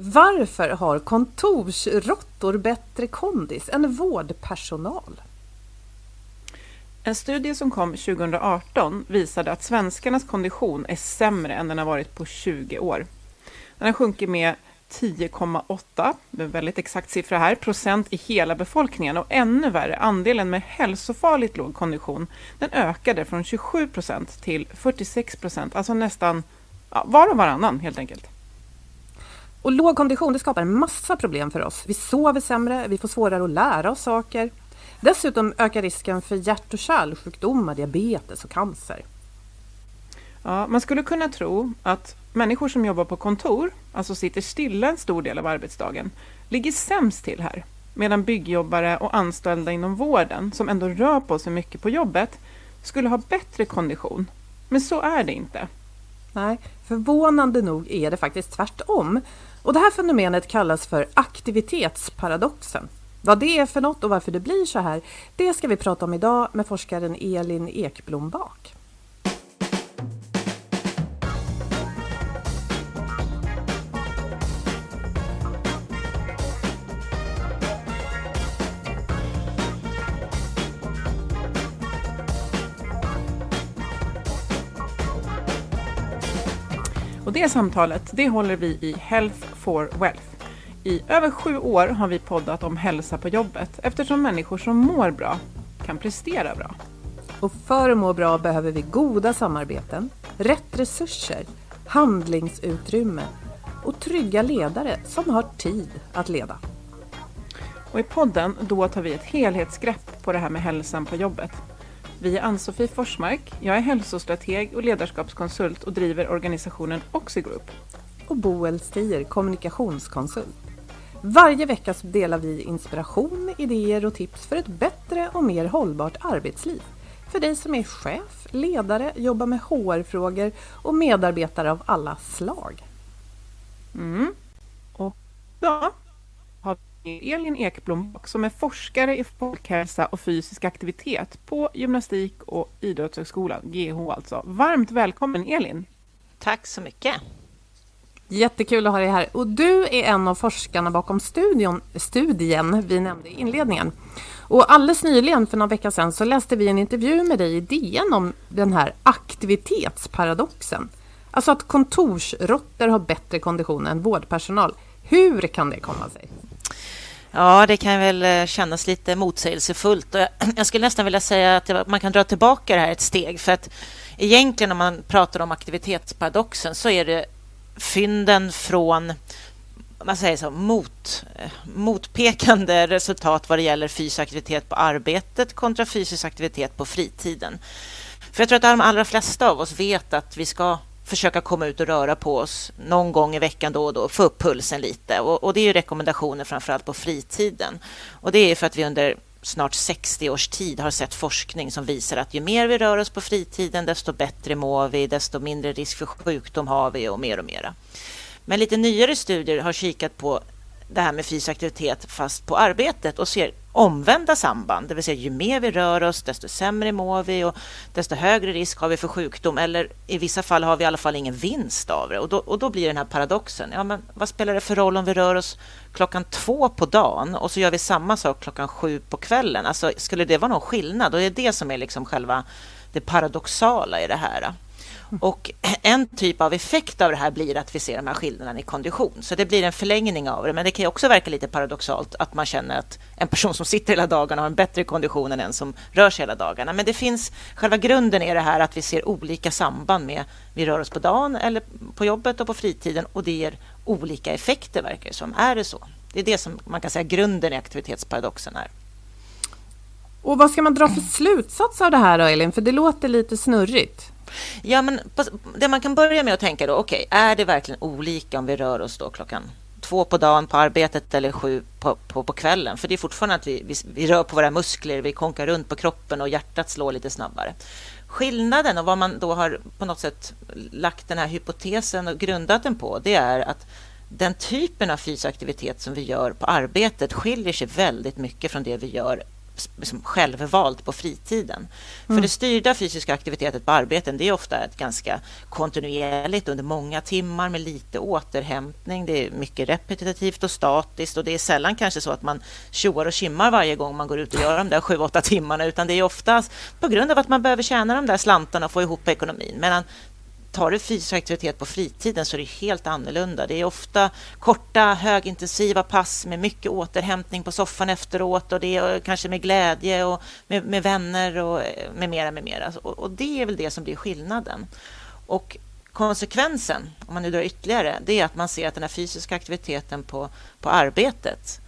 Varför har kontorsråttor bättre kondis än vårdpersonal? En studie som kom 2018 visade att svenskarnas kondition är sämre än den har varit på 20 år. Den har sjunkit med 10,8, en väldigt exakt siffra här, procent i hela befolkningen och ännu värre, andelen med hälsofarligt låg kondition, den ökade från 27 procent till 46 procent, alltså nästan ja, var och varannan helt enkelt. Och låg kondition det skapar en massa problem för oss. Vi sover sämre, vi får svårare att lära oss saker. Dessutom ökar risken för hjärt och kärlsjukdomar, diabetes och cancer. Ja, man skulle kunna tro att människor som jobbar på kontor, alltså sitter stilla en stor del av arbetsdagen, ligger sämst till här. Medan byggjobbare och anställda inom vården, som ändå rör på sig mycket på jobbet, skulle ha bättre kondition. Men så är det inte. Nej, förvånande nog är det faktiskt tvärtom. Och det här fenomenet kallas för aktivitetsparadoxen. Vad det är för något och varför det blir så här, det ska vi prata om idag med forskaren Elin Ekblom Bak. Det samtalet, det håller vi i Health for Wealth. I över sju år har vi poddat om hälsa på jobbet eftersom människor som mår bra kan prestera bra. Och för att må bra behöver vi goda samarbeten, rätt resurser, handlingsutrymme och trygga ledare som har tid att leda. Och i podden då tar vi ett helhetsgrepp på det här med hälsan på jobbet. Vi är Ann-Sofie Forsmark, jag är hälsostrateg och ledarskapskonsult och driver organisationen Oxigroup. Och Boel Stier, kommunikationskonsult. Varje vecka delar vi inspiration, idéer och tips för ett bättre och mer hållbart arbetsliv. För dig som är chef, ledare, jobbar med HR-frågor och medarbetare av alla slag. Mm. Och då Elin Ekblom som är forskare i folkhälsa och fysisk aktivitet på Gymnastik och idrottshögskolan, GH alltså. Varmt välkommen Elin! Tack så mycket! Jättekul att ha dig här. Och du är en av forskarna bakom studion, studien vi nämnde i inledningen. Och alldeles nyligen, för några veckor sedan, så läste vi en intervju med dig i DN om den här aktivitetsparadoxen. Alltså att kontorsråttor har bättre kondition än vårdpersonal. Hur kan det komma sig? Ja, det kan väl eh, kännas lite motsägelsefullt. Jag skulle nästan vilja säga att man kan dra tillbaka det här ett steg. För att egentligen om man pratar om aktivitetsparadoxen så är det fynden från man säger så, mot, eh, motpekande resultat vad det gäller fysisk aktivitet på arbetet kontra fysisk aktivitet på fritiden. För jag tror att de allra flesta av oss vet att vi ska försöka komma ut och röra på oss någon gång i veckan då och då, få upp pulsen lite. Och, och det är ju rekommendationer framförallt på fritiden. Och det är för att vi under snart 60 års tid har sett forskning som visar att ju mer vi rör oss på fritiden, desto bättre mår vi, desto mindre risk för sjukdom har vi och mer och mera. Men lite nyare studier har kikat på det här med fysisk aktivitet fast på arbetet och ser omvända samband, det vill säga ju mer vi rör oss, desto sämre mår vi och desto högre risk har vi för sjukdom eller i vissa fall har vi i alla fall ingen vinst av det och då, och då blir den här paradoxen. Ja, men vad spelar det för roll om vi rör oss klockan två på dagen och så gör vi samma sak klockan sju på kvällen? Alltså, skulle det vara någon skillnad? Och det är det som är liksom själva det paradoxala i det här. Och en typ av effekt av det här blir att vi ser de här skillnaderna i kondition. Så det blir en förlängning av det. Men det kan också verka lite paradoxalt att man känner att en person som sitter hela dagarna har en bättre kondition än en som rör sig hela dagarna. Men det finns, själva grunden är det här att vi ser olika samband med vi rör oss på dagen eller på jobbet och på fritiden och det ger olika effekter verkar det som. Är det så? Det är det som man kan säga grunden i aktivitetsparadoxen är. Och vad ska man dra för slutsats av det här då, Elin? För det låter lite snurrigt. Ja, men det man kan börja med att tänka då, okej, okay, är det verkligen olika om vi rör oss då klockan två på dagen på arbetet eller sju på, på, på kvällen? För det är fortfarande att vi, vi, vi, rör på våra muskler, vi konkar runt på kroppen och hjärtat slår lite snabbare. Skillnaden och vad man då har på något sätt lagt den här hypotesen och grundat den på, det är att den typen av fysisk aktivitet som vi gör på arbetet skiljer sig väldigt mycket från det vi gör liksom självvalt på fritiden. Mm. För det styrda fysiska aktivitetet på arbeten det är ofta ett ganska kontinuerligt under många timmar med lite återhämtning. Det är mycket repetitivt och statiskt och det är sällan kanske så att man tjoar och kimmar varje gång man går ut och gör de där sju, åtta timmarna utan det är ofta på grund av att man behöver tjäna de där slantarna och få ihop ekonomin. Medan tar du fysisk aktivitet på fritiden så är det helt annorlunda. Det är ofta korta, högintensiva pass med mycket återhämtning på soffan efteråt och det är eh, kanske med glädje och med, med vänner och eh, med mera, med mera. Och, och det är väl det som blir skillnaden. Och konsekvensen, om man nu drar ytterligare, det är att man ser att den här fysiska aktiviteten på, på arbetet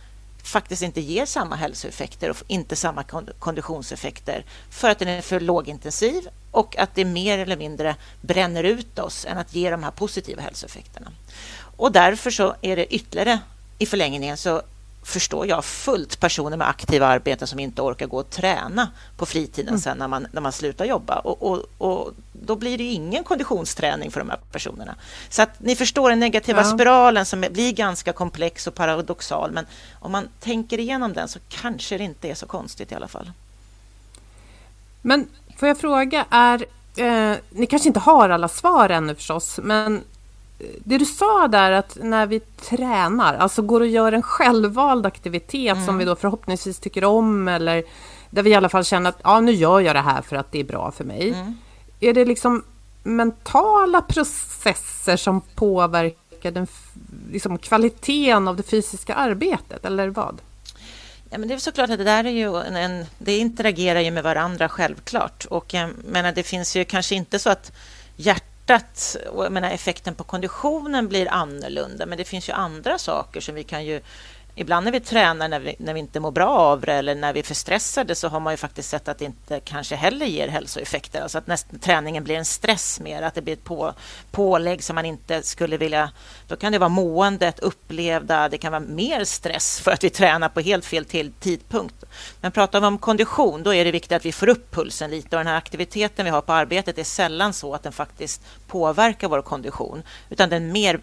faktiskt inte ger samma hälsoeffekter och inte samma konditionseffekter för att den är för lågintensiv och att det mer eller mindre bränner ut oss än att ge de här positiva hälsoeffekterna. Och därför så är det ytterligare i förlängningen så förstår jag fullt personer med aktiva arbeten som inte orkar gå och träna på fritiden mm. sen när man, när man slutar jobba. Och, och, och, då blir det ingen konditionsträning för de här personerna. Så att ni förstår den negativa ja. spiralen som blir ganska komplex och paradoxal. Men om man tänker igenom den så kanske det inte är så konstigt i alla fall. Men får jag fråga, är, eh, ni kanske inte har alla svar ännu förstås, men det du sa där att när vi tränar, alltså går och gör en självvald aktivitet mm. som vi då förhoppningsvis tycker om eller där vi i alla fall känner att ja, nu gör jag det här för att det är bra för mig. Mm. Är det liksom mentala processer som påverkar den liksom, kvaliteten av det fysiska arbetet eller vad? Ja, men det är såklart att det där är ju en, en, det interagerar ju med varandra självklart och jag menar, det finns ju kanske inte så att hjärtat och jag menar, effekten på konditionen blir annorlunda. Men det finns ju andra saker som vi kan ju ibland när vi tränar när vi, när vi inte mår bra av det eller när vi är för stressade så har man ju faktiskt sett att det inte kanske heller ger hälsoeffekter. Alltså att näst, träningen blir en stress mer, att det blir ett på, pålägg som man inte skulle vilja... Då kan det vara måendet, upplevda, det kan vara mer stress för att vi tränar på helt fel till, tidpunkt. Men pratar vi om kondition, då är det viktigt att vi får upp pulsen lite och den här aktiviteten vi har på arbetet är sällan så att den faktiskt påverkar vår kondition, utan den mer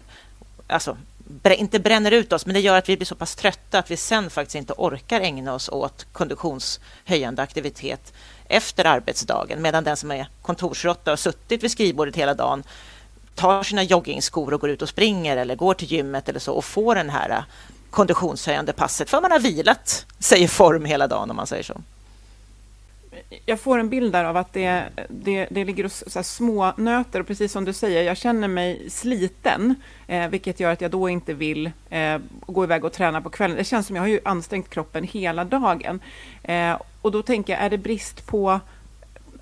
alltså, inte bränner ut oss, men det gör att vi blir så pass trötta att vi sen faktiskt inte orkar ägna oss åt konditionshöjande aktivitet efter arbetsdagen, medan den som är kontorsråtta och suttit vid skrivbordet hela dagen tar sina joggingskor och går ut och springer eller går till gymmet eller så och får den här konditionshöjande passet för man har vilat sig i form hela dagen om man säger så jag får en bild där av att det, det, det ligger och så små nöter och precis som du säger, jag känner mig sliten, eh, vilket gör att jag då inte vill eh, gå iväg och träna på kvällen. Det känns som jag har ju ansträngt kroppen hela dagen. Eh, och då tänker jag, är det brist på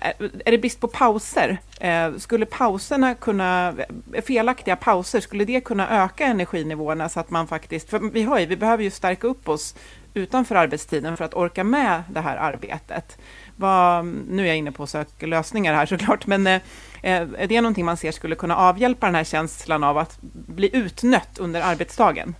eh, är det brist på pauser? Eh, skulle pauserna kunna, eh, felaktiga pauser, skulle det kunna öka energinivåerna så att man faktiskt, för vi har ju, vi behöver ju stärka upp oss utanför arbetstiden för att orka med det här arbetet. Vad, nu är jag inne på att söka lösningar här såklart, men eh, eh, är det någonting man ser skulle kunna avhjälpa den här känslan av att bli utnött under arbetsdagen?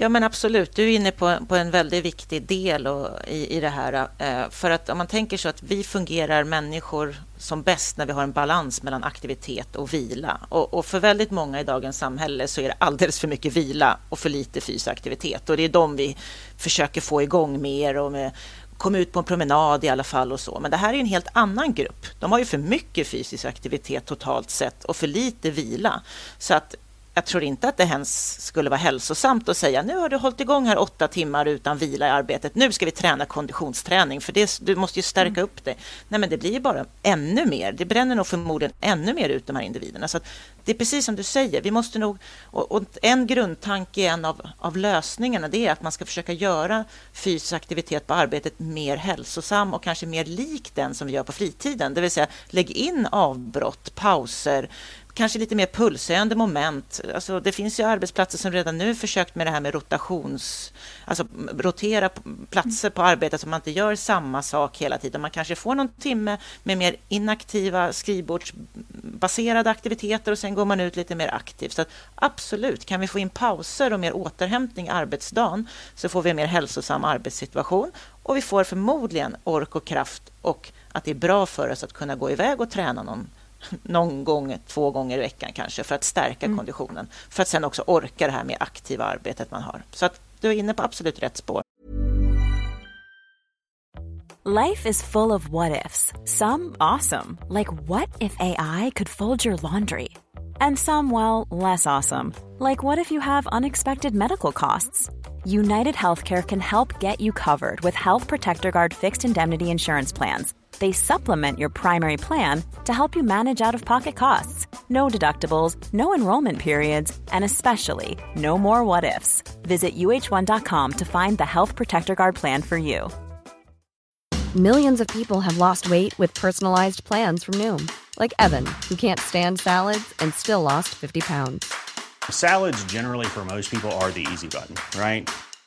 Ja, men absolut. Du är inne på, på en väldigt viktig del och, i, i det här. Eh, för att om man tänker så att vi fungerar människor som bäst när vi har en balans mellan aktivitet och vila. Och, och, för väldigt många i dagens samhälle så är det alldeles för mycket vila och för lite fysisk aktivitet. Och det är de vi försöker få igång mer och med kom ut på en promenad i alla fall och så. Men det här är en helt annan grupp. De har ju för mycket fysisk aktivitet totalt sett och för lite vila. Så att jag tror inte att det ens skulle vara hälsosamt att säga nu har du hållit igång här åtta timmar utan vila i arbetet. Nu ska vi träna konditionsträning för det, du måste ju stärka mm. upp det. Nej, men det blir ju bara ännu mer. Det bränner nog förmodligen ännu mer ut de här individerna. Så det är precis som du säger. Vi måste nog, och, och en grundtanke, en av, av lösningarna, det är att man ska försöka göra fysisk aktivitet på arbetet mer hälsosam och kanske mer lik den som vi gör på fritiden. Det vill säga lägg in avbrott, pauser, kanske lite mer pulshöjande moment. Alltså, det finns ju arbetsplatser som redan nu försökt med det här med rotations... Alltså rotera platser på arbetet så man inte gör samma sak hela tiden. Man kanske får någon timme med mer inaktiva skrivbordsbaserade aktiviteter och sen går man ut lite mer aktivt. Så absolut, kan vi få in pauser och mer återhämtning i arbetsdagen så får vi en mer hälsosam arbetssituation och vi får förmodligen ork och kraft och att det är bra för oss att kunna gå iväg och träna någon någon gång, två gånger i veckan kanske, för att stärka mm. konditionen. För att sen också orka det här med aktiva arbetet man har. Så att du är inne på absolut rätt spår. Life is full of what ifs. Some awesome, like what if AI could fold your laundry? And some, well, less awesome, like what if you have unexpected medical costs? United Healthcare can help get you covered with Health Protector Guard fixed indemnity insurance plans. They supplement your primary plan to help you manage out of pocket costs. No deductibles, no enrollment periods, and especially no more what ifs. Visit uh1.com to find the Health Protector Guard plan for you. Millions of people have lost weight with personalized plans from Noom, like Evan, who can't stand salads and still lost 50 pounds. Salads, generally, for most people, are the easy button, right?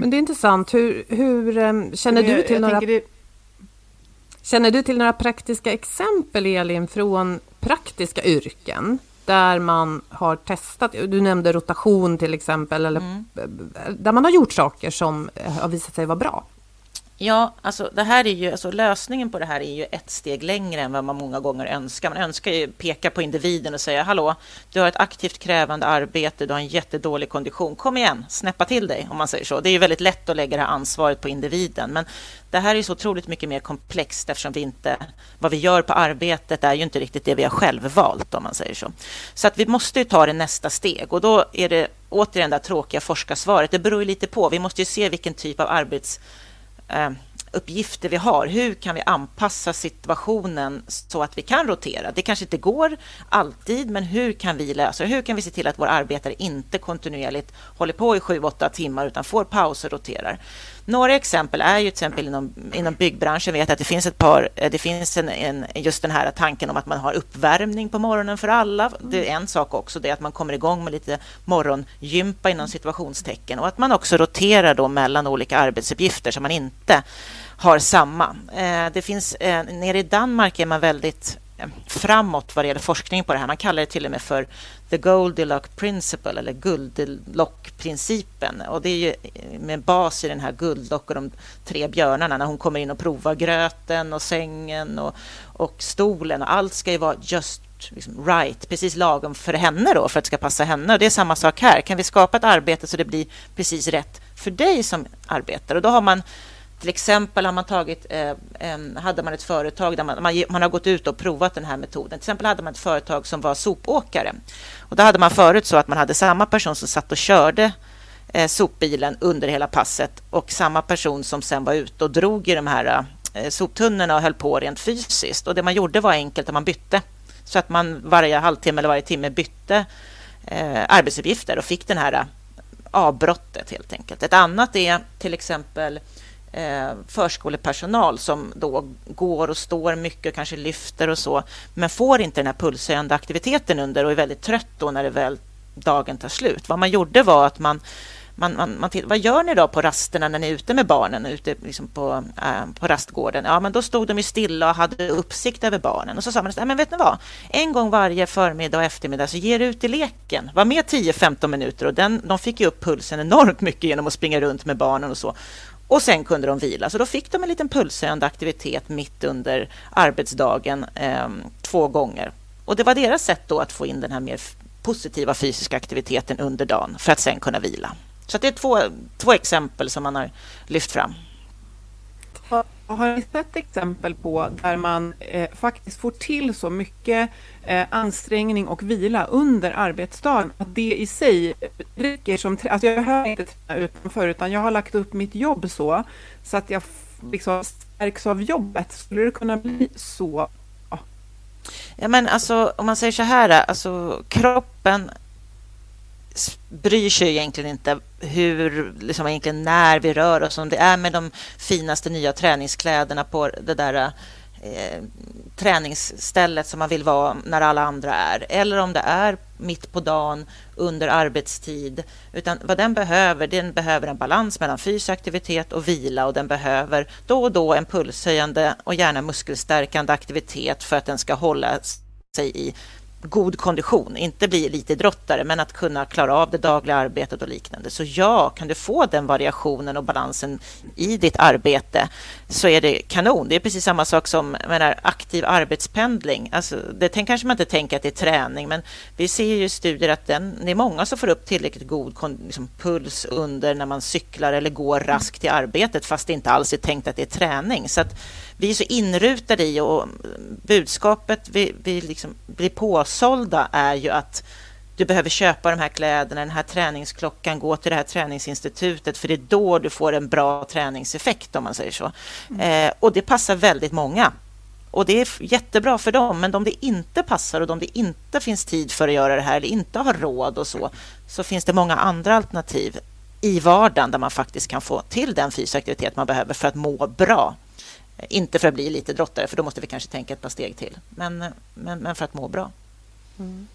Men det är intressant. Hur, hur em, känner, du till jag några, det- känner du till några praktiska exempel, Elin, från praktiska yrken? Där man har testat, du nämnde rotation till exempel, eller Mm. där man har gjort saker som eh, har visat sig vara bra. Ja, alltså det här är ju, alltså lösningen på det här är ju ett steg längre än vad man många gånger önskar. Man önskar ju peka på individen och säga hallå, du har ett aktivt krävande arbete, du har en jättedålig kondition, kom igen, snäppa till dig om man säger så. Det är ju väldigt lätt att lägga det här ansvaret på individen, men det här är så otroligt mycket mer komplext eftersom vi inte, vad vi gör på arbetet är ju inte riktigt det vi har själv valt om man säger så. Så att vi måste ju ta det nästa steg och då är det återigen det tråkiga forskarsvaret. Det beror ju lite på. Vi måste ju se vilken typ av arbets Eh, uppgifter vi har. Hur kan vi anpassa situationen så att vi kan rotera? Det kanske inte går alltid, men hur kan vi lösa det? Hur kan vi se till att våra arbetare inte kontinuerligt håller på i sju, åtta timmar utan får paus och roterar? Några exempel är ju till exempel inom, inom byggbranschen vet att det finns ett par, eh, det finns en, en, just den här tanken om att man har uppvärmning på morgonen för alla. Det är en sak också, det är att man kommer igång med lite morgongympa inom situationstecken och att man också roterar då mellan olika arbetsuppgifter så man inte har samma. Eh, Det finns, eh, nere i Danmark är man väldigt framåt vad det gäller forskning på det här. Man kallar det till och med för the Goldilocks principle eller Guldlockprincipen. Och det är ju med bas i den här Guldlock och de tre björnarna när hon kommer in och provar gröten och sängen och, och stolen och allt ska ju vara just liksom right, precis lagom för henne då, för att det ska passa henne. Och det är samma sak här. Kan vi skapa ett arbete så det blir precis rätt för dig som arbetar? Och då har man till exempel har man tagit, eh, en, hade man ett företag där man, man, man har gått ut och provat den här metoden. Till exempel hade man ett företag som var sopåkare. Och då hade man förut så att man hade samma person som satt och körde eh, sopbilen under hela passet och samma person som sen var ute och drog i de här eh, soptunnorna och höll på rent fysiskt. Och det man gjorde var enkelt att man bytte. Så att man varje halvtimme eller varje timme bytte eh, arbetsuppgifter och fick den här eh, avbrottet helt enkelt. Ett annat är till exempel eh, Eh, förskolepersonal som då går och står mycket och kanske lyfter och så, men får inte den här pulshöjande aktiviteten under och är väldigt trött då när det väl dagen tar slut. Vad man gjorde var att man man, man, man titt- vad gör ni då på rasterna när ni är ute med barnen, ute liksom på, äh, på rastgården? Ja, men då stod de ju stilla och hade uppsikt över barnen. Och så sa man, men vet ni vad? En gång varje förmiddag och eftermiddag så ger ut i leken. Var med 10-15 minuter och den, de fick ju upp pulsen enormt mycket genom att springa runt med barnen och så. Och sen kunde de vila. Så då fick de en liten pulshöjande aktivitet mitt under arbetsdagen eh, två gånger. Och det var deras sätt då att få in den här mer positiva fysiska aktiviteten under dagen för att sen kunna vila. Så att det är två, två exempel som man har lyft fram. Har, har ni sett exempel på där man eh, faktiskt får till så mycket eh, ansträngning och vila under arbetsdagen att det i sig räcker som... Alltså jag behöver inte träna utanför utan jag har lagt upp mitt jobb så, så att jag liksom stärks av jobbet. Skulle det kunna bli så? Ja. Ja, men alltså, om man säger så här, alltså, kroppen bryr sig egentligen inte hur, liksom egentligen när vi rör oss, om det är med de finaste nya träningskläderna på det där eh, träningsstället som man vill vara när alla andra är, eller om det är mitt på dagen under arbetstid. Utan vad den behöver, den behöver en balans mellan fysisk aktivitet och vila och den behöver då och då en pulshöjande och gärna muskelstärkande aktivitet för att den ska hålla sig i god kondition, inte bli elitidrottare, men att kunna klara av det dagliga arbetet och liknande. Så ja, kan du få den variationen och balansen i ditt arbete så är det kanon. Det är precis samma sak som menar, aktiv arbetspendling. Alltså, det kanske man inte tänker att det är träning, men vi ser ju i studier att den, det är många som får upp tillräckligt god liksom, puls under när man cyklar eller går raskt till arbetet, fast det inte alls är tänkt att det är träning. Så att vi är så inrutade i och budskapet vi, vi liksom blir påsålda är ju att du behöver köpa de här kläderna, den här träningsklockan, gå till det här träningsinstitutet för det är då du får en bra träningseffekt om man säger så. Mm. Eh, och det passar väldigt många. Och det är jättebra för dem, men om det inte passar och om det inte finns tid för att göra det här eller inte har råd och så, så finns det många andra alternativ i vardagen där man faktiskt kan få till den fysiska aktivitet man behöver för att må bra. Inte för att bli lite drottare, för då måste vi kanske tänka ett par steg till, men, men, men för att må bra. Mm.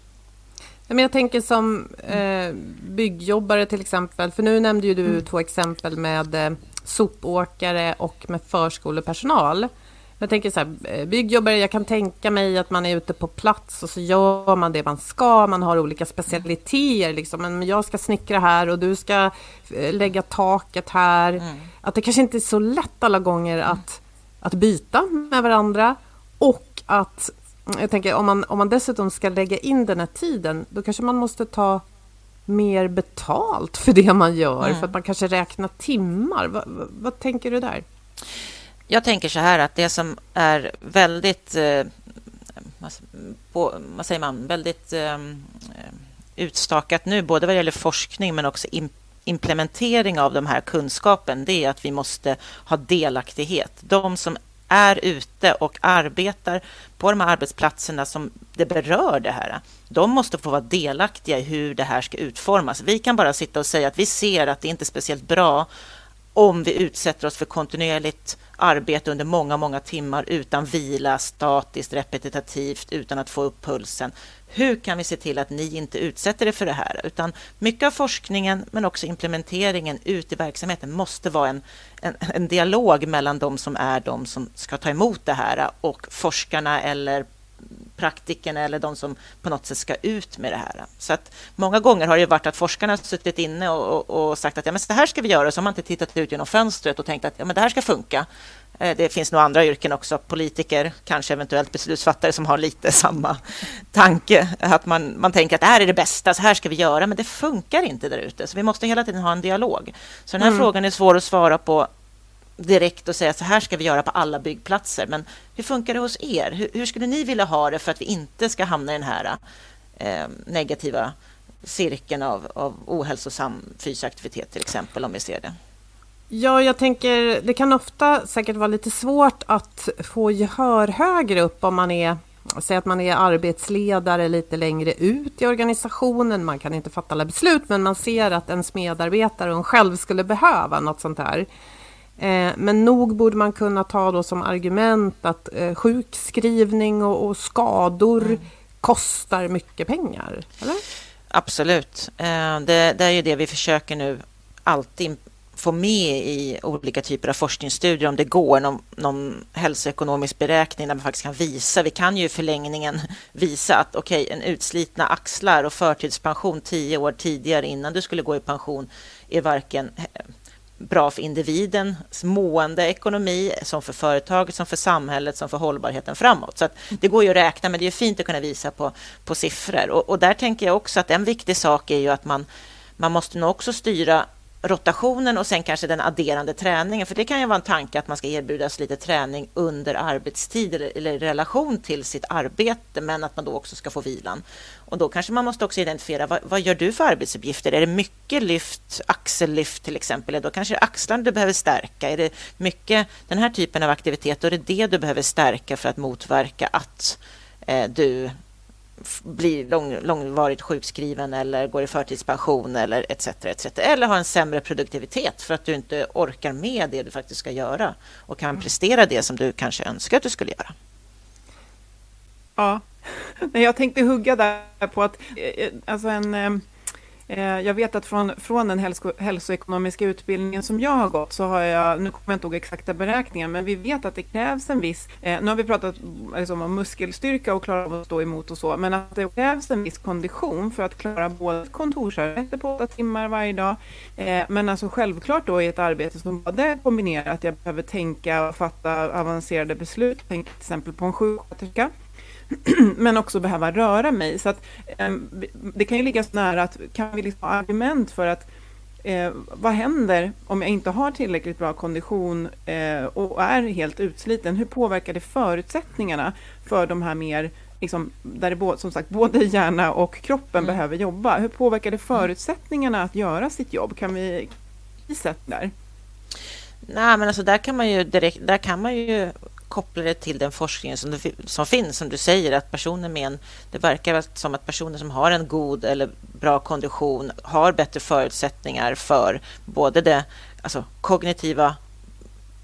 Men jag tänker som eh, byggjobbare till exempel, för nu nämnde ju du mm. två exempel med eh, sopåkare och med förskolepersonal. Jag tänker så här, eh, byggjobbare, jag kan tänka mig att man är ute på plats och så gör man det man ska, man har olika specialiteter. Liksom. Men jag ska snickra här och du ska eh, lägga taket här. Mm. Att det kanske inte är så lätt alla gånger att att byta med varandra och att jag tänker om man, om man dessutom ska lägga in den här tiden, då kanske man måste ta mer betalt för det man gör, mm. för att man kanske räknar timmar. Va, va, vad tänker du där? Jag tänker så här att det som är väldigt, eh, på, vad säger man, väldigt eh, utstakat nu, både vad gäller forskning men också implementering av de här kunskapen, det är att vi måste ha delaktighet. De som är ute och arbetar på de här arbetsplatserna som det berör det här, de måste få vara delaktiga i hur det här ska utformas. Vi kan bara sitta och säga att vi ser att det inte är speciellt bra om vi utsätter oss för kontinuerligt arbete under många, många timmar utan vila, statiskt, repetitivt, utan att få upp pulsen. Hur kan vi se till att ni inte utsätter er för det här? Utan mycket av forskningen, men också implementeringen ut i verksamheten måste vara en, en, en dialog mellan de som är de som ska ta emot det här och forskarna eller praktikerna eller de som på något sätt ska ut med det här. Så att många gånger har det varit att forskarna har suttit inne och, och, och sagt att ja, men så här ska vi göra, så har man inte tittat ut genom fönstret och tänkt att ja, men det här ska funka. Eh, det finns nog andra yrken också, politiker, kanske eventuellt beslutsfattare som har lite samma tanke. Att man, man tänker att det här är det bästa, så här ska vi göra, men det funkar inte där ute. Så vi måste hela tiden ha en dialog. Så den här mm. frågan är svår att svara på direkt och säga så här ska vi göra på alla byggplatser. Men hur funkar det hos er? Hur, hur skulle ni vilja ha det för att vi inte ska hamna i den här eh, negativa cirkeln av, av ohälsosam fysisk aktivitet till exempel, om vi ser det? Ja, jag tänker det kan ofta säkert vara lite svårt att få gehör högre upp om man är Säg att man är arbetsledare lite längre ut i organisationen. Man kan inte fatta alla beslut, men man ser att ens medarbetare och en själv skulle behöva något sånt här. Eh, men nog borde man kunna ta då som argument att eh, sjukskrivning och, skador mm. kostar mycket pengar, eller? Absolut. Eh, det, det, är ju det vi försöker nu alltid få med i olika typer av forskningsstudier om det går, någon, någon hälsoekonomisk beräkning där man faktiskt kan visa, vi kan ju i förlängningen visa att okej, okay, en utslitna axlar och förtidspension tio år tidigare innan du skulle gå i pension är varken eh, bra för individens mående, ekonomi, som för företaget, som för samhället, som för hållbarheten framåt. Så det går ju att räkna, men det är fint att kunna visa på, på siffror. Och, och där tänker jag också att en viktig sak är ju att man, man måste nog också styra rotationen och sen kanske den adderande träningen. För det kan ju vara en tanke att man ska erbjudas lite träning under arbetstid eller, eller i relation till sitt arbete, men att man då också ska få vilan. Och då kanske man måste också identifiera vad, vad gör du för arbetsuppgifter? Är det mycket lyft, axellyft till exempel? Då kanske det är axlarna du behöver stärka. Är det mycket den här typen av aktivitet, då är det det du behöver stärka för att motverka att eh, du blir lång, långvarigt sjukskriven eller går i förtidspension eller etc, etc. Eller har en sämre produktivitet för att du inte orkar med det du faktiskt ska göra och kan prestera det som du kanske önskar att du skulle göra. Ja, jag tänkte hugga där på att eh, eh, alltså en Eh, Eh, jag vet att från, från den hälso, hälsoekonomiska utbildningen som jag har gått så har jag, nu kommer jag inte ihåg exakta beräkningar, men vi vet att det krävs en viss, eh, nu har vi pratat liksom, om muskelstyrka och klara av att stå emot och så, men att det krävs en viss kondition för att klara både kontorsarbete på åtta timmar varje dag, eh, men alltså självklart då i ett arbete som både kombinerar att jag behöver tänka och fatta avancerade beslut, tänk till exempel på en sjuksköterska, men också behöva röra mig. Så att, eh, det kan ju ligga så nära att kan vi liksom ha argument för att eh, vad händer om jag inte har tillräckligt bra kondition eh, och är helt utsliten? Hur påverkar det förutsättningarna för de här mer Liksom, där det som sagt både hjärna och kroppen mm. behöver jobba. Hur påverkar det förutsättningarna att göra sitt jobb? Kan vi sätta där? Nej, men alltså där kan man ju direkt, där kan man ju koppla det till den forskning som, som finns, som du säger, att personer med en, det verkar som att personer som har en god eller bra kondition har bättre förutsättningar för både det alltså, kognitiva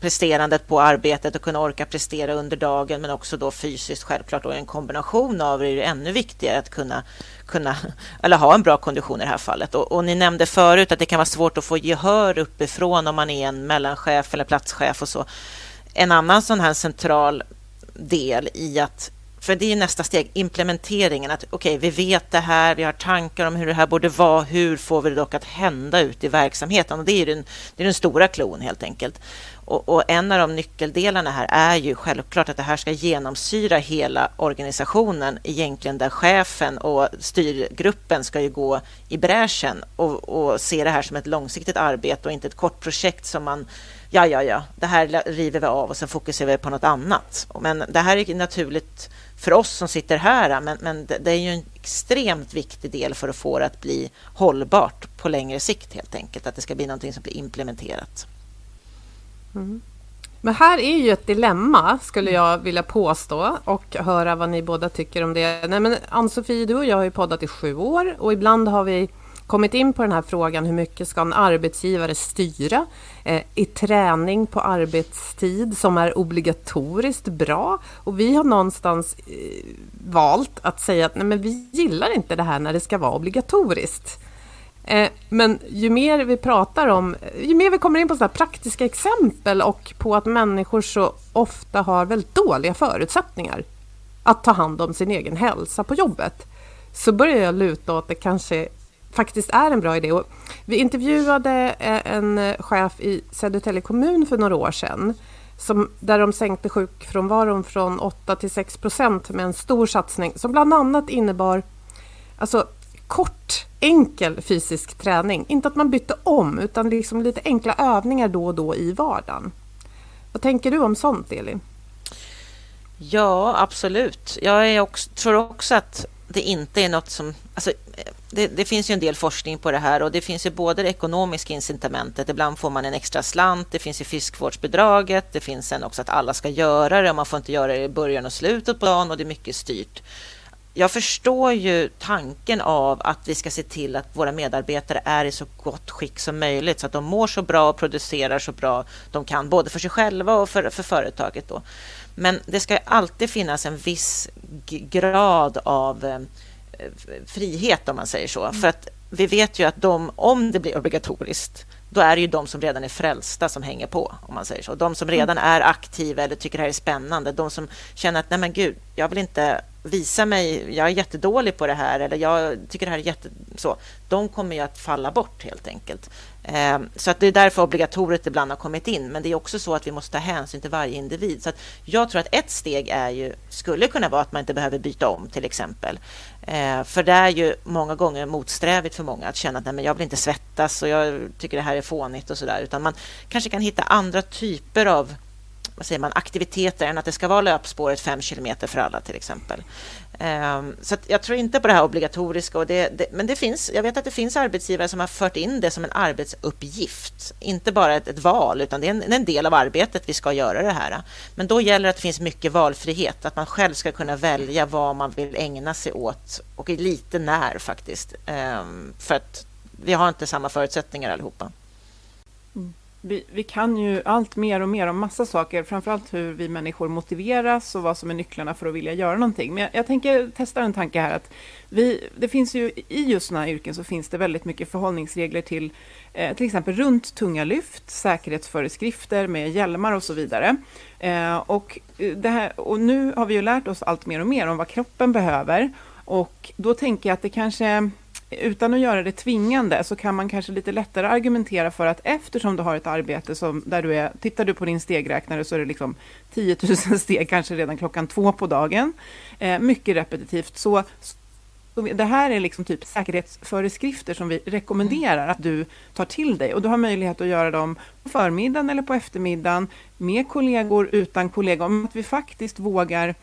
presterandet på arbetet och kunna orka prestera under dagen men också då fysiskt självklart och en kombination av det är ju ännu viktigare att kunna, kunna eller ha en bra kondition i det här fallet. Och, och, ni nämnde förut att det kan vara svårt att få gehör uppifrån om man är en mellanchef eller platschef och så en annan sån här central del i att för det är nästa steg, implementeringen. Att okej, okay, vi vet det här, vi har tankar om hur det här borde vara. Hur får vi det dock att hända ute i verksamheten? Och det är den, det är den stora klon helt enkelt. Och, och, en av de nyckeldelarna här är ju självklart att det här ska genomsyra hela organisationen, egentligen där chefen och styrgruppen ska ju gå i bräschen och, och se det här som ett långsiktigt arbete och inte ett kort projekt som man ja, ja, ja, det här river vi av och sen fokuserar vi på något annat. Men det här är naturligt för oss som sitter här, men, men det är ju en extremt viktig del för att få det att bli hållbart på längre sikt helt enkelt, att det ska bli någonting som blir implementerat. Mm. Men här är ju ett dilemma skulle jag vilja påstå och höra vad ni båda tycker om det. Nej, men Ann-Sofie, du och jag har ju poddat i sju år och ibland har vi kommit in på den här frågan hur mycket ska en arbetsgivare styra eh, i träning på arbetstid som är obligatoriskt bra. Och vi har någonstans eh, valt att säga att nej, men vi gillar inte det här när det ska vara obligatoriskt. Eh, men ju mer vi pratar om, ju mer vi kommer in på så praktiska exempel och på att människor så ofta har väldigt dåliga förutsättningar att ta hand om sin egen hälsa på jobbet, så börjar jag luta åt att det kanske faktiskt är en bra idé. Och vi intervjuade eh, en eh, chef i Södertälje kommun för några år sedan som, där de sänkte sjukfrånvaron från 8 till 6 procent med en stor satsning som bland annat innebar alltså, kort, enkel fysisk träning. Inte att man bytte om, utan liksom lite enkla övningar då och då i vardagen. Vad tänker du om sånt, Elin? Ja, absolut. Jag också, tror också att det inte är något som... Alltså, eh, det, det, finns ju en del forskning på det här och det finns ju både det ekonomiska incitamentet, ibland får man en extra slant, det finns ju fiskvårdsbidraget, det finns sen också att alla ska göra det och man får inte göra det i början och slutet på dagen och det är mycket styrt. Jag förstår ju tanken av att vi ska se till att våra medarbetare är i så gott skick som möjligt så att de mår så bra och producerar så bra de kan, både för sig själva och för, för företaget. Då. Men det ska alltid finnas en viss grad av eh, frihet om man säger så. Mm. För att vi vet ju att de, om det blir obligatoriskt, då är det ju de som redan är frälsta som hänger på, om man säger så. De som redan mm. är aktiva eller tycker det här är spännande, de som känner att nej men gud, jag vill inte visa mig, jag är jättedålig på det här eller jag tycker det här är jätte... Så, de kommer ju att falla bort helt enkelt. Eh, så att det är därför obligatoriet ibland har kommit in. Men det är också så att vi måste ta hänsyn till varje individ. Så jag tror att ett steg är ju, skulle kunna vara att man inte behöver byta om till exempel. Eh, för det är ju många gånger motsträvigt för många att känna att nej, men jag vill inte svettas och jag tycker det här är fånigt och sådär. Utan man kanske kan hitta andra typer av vad säger man, aktiviteter än att det ska vara löpspåret fem kilometer för alla till exempel. Ehm, så jag tror inte på det här obligatoriska. Och det, det, men det finns, jag vet att det finns arbetsgivare som har fört in det som en arbetsuppgift. Inte bara ett, ett val, utan det är en, en, del av arbetet vi ska göra det här. Men då gäller det att det finns mycket valfrihet, att man själv ska kunna välja vad man vill ägna sig åt och lite när faktiskt. Ehm, för att vi har inte samma förutsättningar allihopa. Mm. Vi, vi, kan ju allt mer och mer om massa saker, framförallt hur vi människor motiveras och vad som är nycklarna för att vilja göra någonting. Men jag, jag tänker testa en tanke här att vi, det finns ju i just sådana här yrken så finns det väldigt mycket förhållningsregler till eh, till exempel runt tunga lyft, säkerhetsföreskrifter med hjälmar och så vidare. Eh, och, eh, det här, och nu har vi ju lärt oss allt mer och mer om vad kroppen behöver och då tänker jag att det kanske utan att göra det tvingande så kan man kanske lite lättare argumentera för att eftersom du har ett arbete som där du är, tittar du på din stegräknare så är det liksom 10 000 steg kanske redan klockan två på dagen. Eh, mycket repetitivt. Så, så det här är liksom typ säkerhetsföreskrifter som vi rekommenderar att du tar till dig och du har möjlighet att göra dem på förmiddagen eller på eftermiddagen med kollegor, utan kollegor, om att vi faktiskt vågar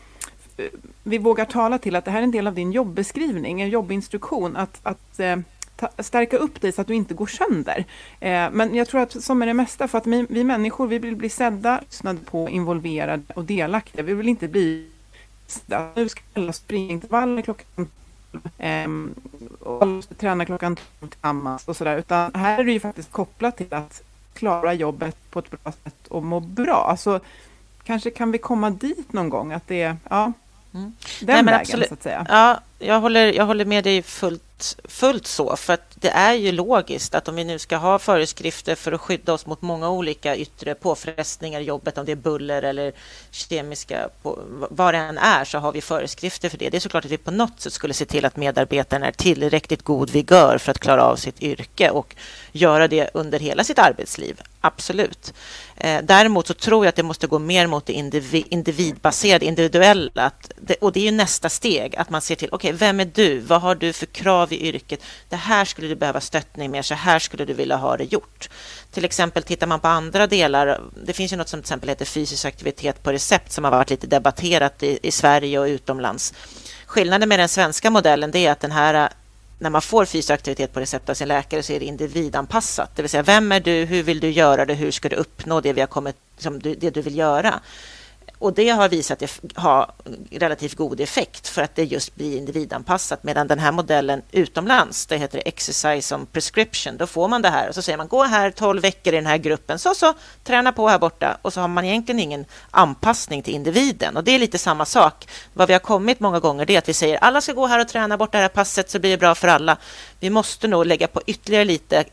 Eh, vi vågar tala till att det här är en del av din jobbeskrivning, en jobbinstruktion, att, att eh, stärka upp dig så att du inte går sönder. Eh, men jag tror att som är det mesta, för att vi, vi människor, vi vill bli sedda, lyssnade på, involverade och delaktiga. Vi vill inte bli sedda, nu ska alla springa intervaller klockan eh, och alla måste träna klockan tillsammans och sådär, utan här är det ju faktiskt kopplat till att klara jobbet på ett bra sätt och må bra. Alltså, kanske kan vi komma dit någon gång, att det är, ja, Mm. Den Nej, vägen, absolut. så att säga. Ja, jag håller, jag håller med dig fullt, fullt så, för att det är ju logiskt att om vi nu ska ha föreskrifter för att skydda oss mot många olika yttre påfrestningar i jobbet, om det är buller eller kemiska, vad det än är, så har vi föreskrifter för det. Det är såklart att vi på något sätt skulle se till att medarbetaren är tillräckligt god vigör för att klara av sitt yrke och göra det under hela sitt arbetsliv. Absolut. Eh, däremot så tror jag att det måste gå mer mot det individbaserade, individuella. och det är ju nästa steg, att man ser till, okej, okay, vem är du? Vad har du för krav i yrket? Det här skulle du behöva stöttning med, så här skulle du vilja ha det gjort. Till exempel tittar man på andra delar, det finns ju något som till exempel heter fysisk aktivitet på recept som har varit lite debatterat i, i Sverige och utomlands. Skillnaden med den svenska modellen det är att den här när man får fysisk aktivitet på recept av sin läkare så är det individanpassat. Det vill säga, vem är du? Hur vill du göra det? Hur ska du uppnå det vi har kommit, liksom, det du vill göra? Och det har visat sig ha relativt god effekt för att det just blir individanpassat. Medan den här modellen utomlands, det heter exercise on prescription, då får man det här och så säger man gå här 12 veckor i den här gruppen, så så, träna på här borta och så har man egentligen ingen anpassning till individen. Och det är lite samma sak. Vad vi har kommit många gånger det är att vi säger alla ska gå här och träna bort det här passet så blir det bra för alla. Vi måste nog lägga på ytterligare lite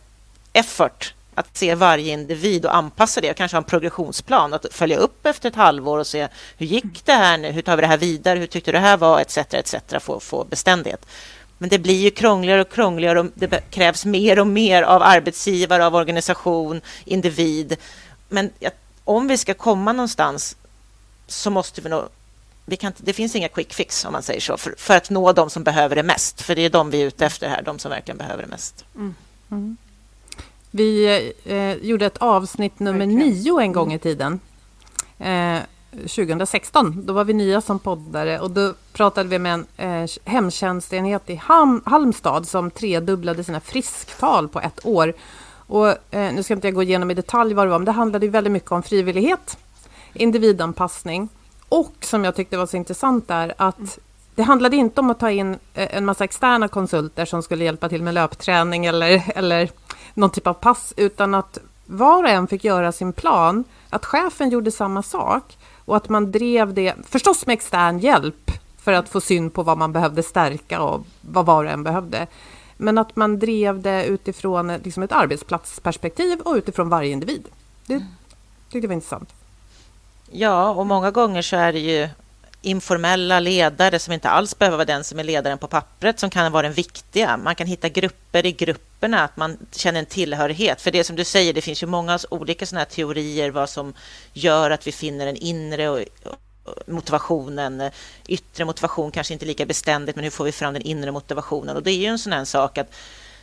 effort att se varje individ och anpassa det och kanske ha en progressionsplan att följa upp efter ett halvår och se hur gick det här nu? Hur tar vi det här vidare? Hur tyckte du det här var? Etc. etc. Få, få beständighet. Men det blir ju krångligare och krångligare och det krävs mer och mer av arbetsgivare, av organisation, individ. Men om vi ska komma någonstans så måste vi nog vi kan, det finns inga quick fix om man säger så, för, för, att nå de som behöver det mest. För det är de vi är ute efter här, de som verkligen behöver det mest. Mm. Mm. Vi eh, gjorde ett avsnitt nummer nio en gång i tiden. Eh, 2016. Då var vi nya som poddare och då pratade vi med en eh, hemtjänstenhet i Ham Halmstad som tredubblade sina frisktal på ett år. Och, eh, nu ska inte jag gå igenom i detalj vad det var, men det handlade väldigt mycket om frivillighet, individanpassning och som jag tyckte var så intressant är att det handlade inte om att ta in eh, en massa externa konsulter som skulle hjälpa till med löpträning eller, eller någon typ av pass, utan att var och en fick göra sin plan, att chefen gjorde samma sak och att man drev det, förstås med extern hjälp, för att få syn på vad man behövde stärka och vad var och en behövde. Men att man drev det utifrån liksom ett arbetsplatsperspektiv och utifrån varje individ. Det tyckte jag var intressant. Ja, och många gånger så är det ju informella ledare som inte alls behöver vara den som är ledaren på pappret som kan vara den viktiga. Man kan hitta grupper i grupperna, att man känner en tillhörighet. För det som du säger, det finns ju många olika sådana här teorier vad som gör att vi finner en inre och motivationen. Yttre motivation kanske inte lika beständigt, men hur får vi fram den inre motivationen? Och det är ju en sån här sak att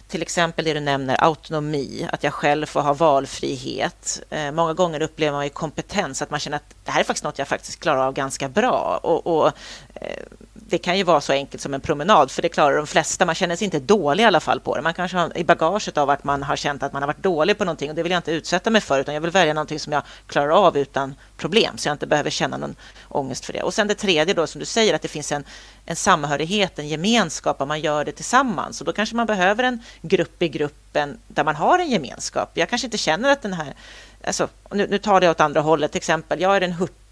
till exempel det du nämner, autonomi, att jag själv får ha valfrihet. Eh, många gånger upplever man ju kompetens, att man känner att det här är faktiskt något jag faktiskt klarar av ganska bra. Och, och eh, det kan ju vara så enkelt som en promenad, för det klarar de flesta. Man känner sig inte dålig i alla fall på det. Man kanske har i bagaget av att man har känt att man har varit dålig på någonting och det vill jag inte utsätta mig för, utan jag vill välja någonting som jag klarar av utan problem, så jag inte behöver känna någon ångest för det. Och sen det tredje då, som du säger, att det finns en, en samhörighet, en gemenskap, och man gör det tillsammans. Och då kanske man behöver en grupp i gruppen där man har en gemenskap. Jag kanske inte känner att den här Alltså, nu, nu tar det åt andra hållet, till exempel, jag är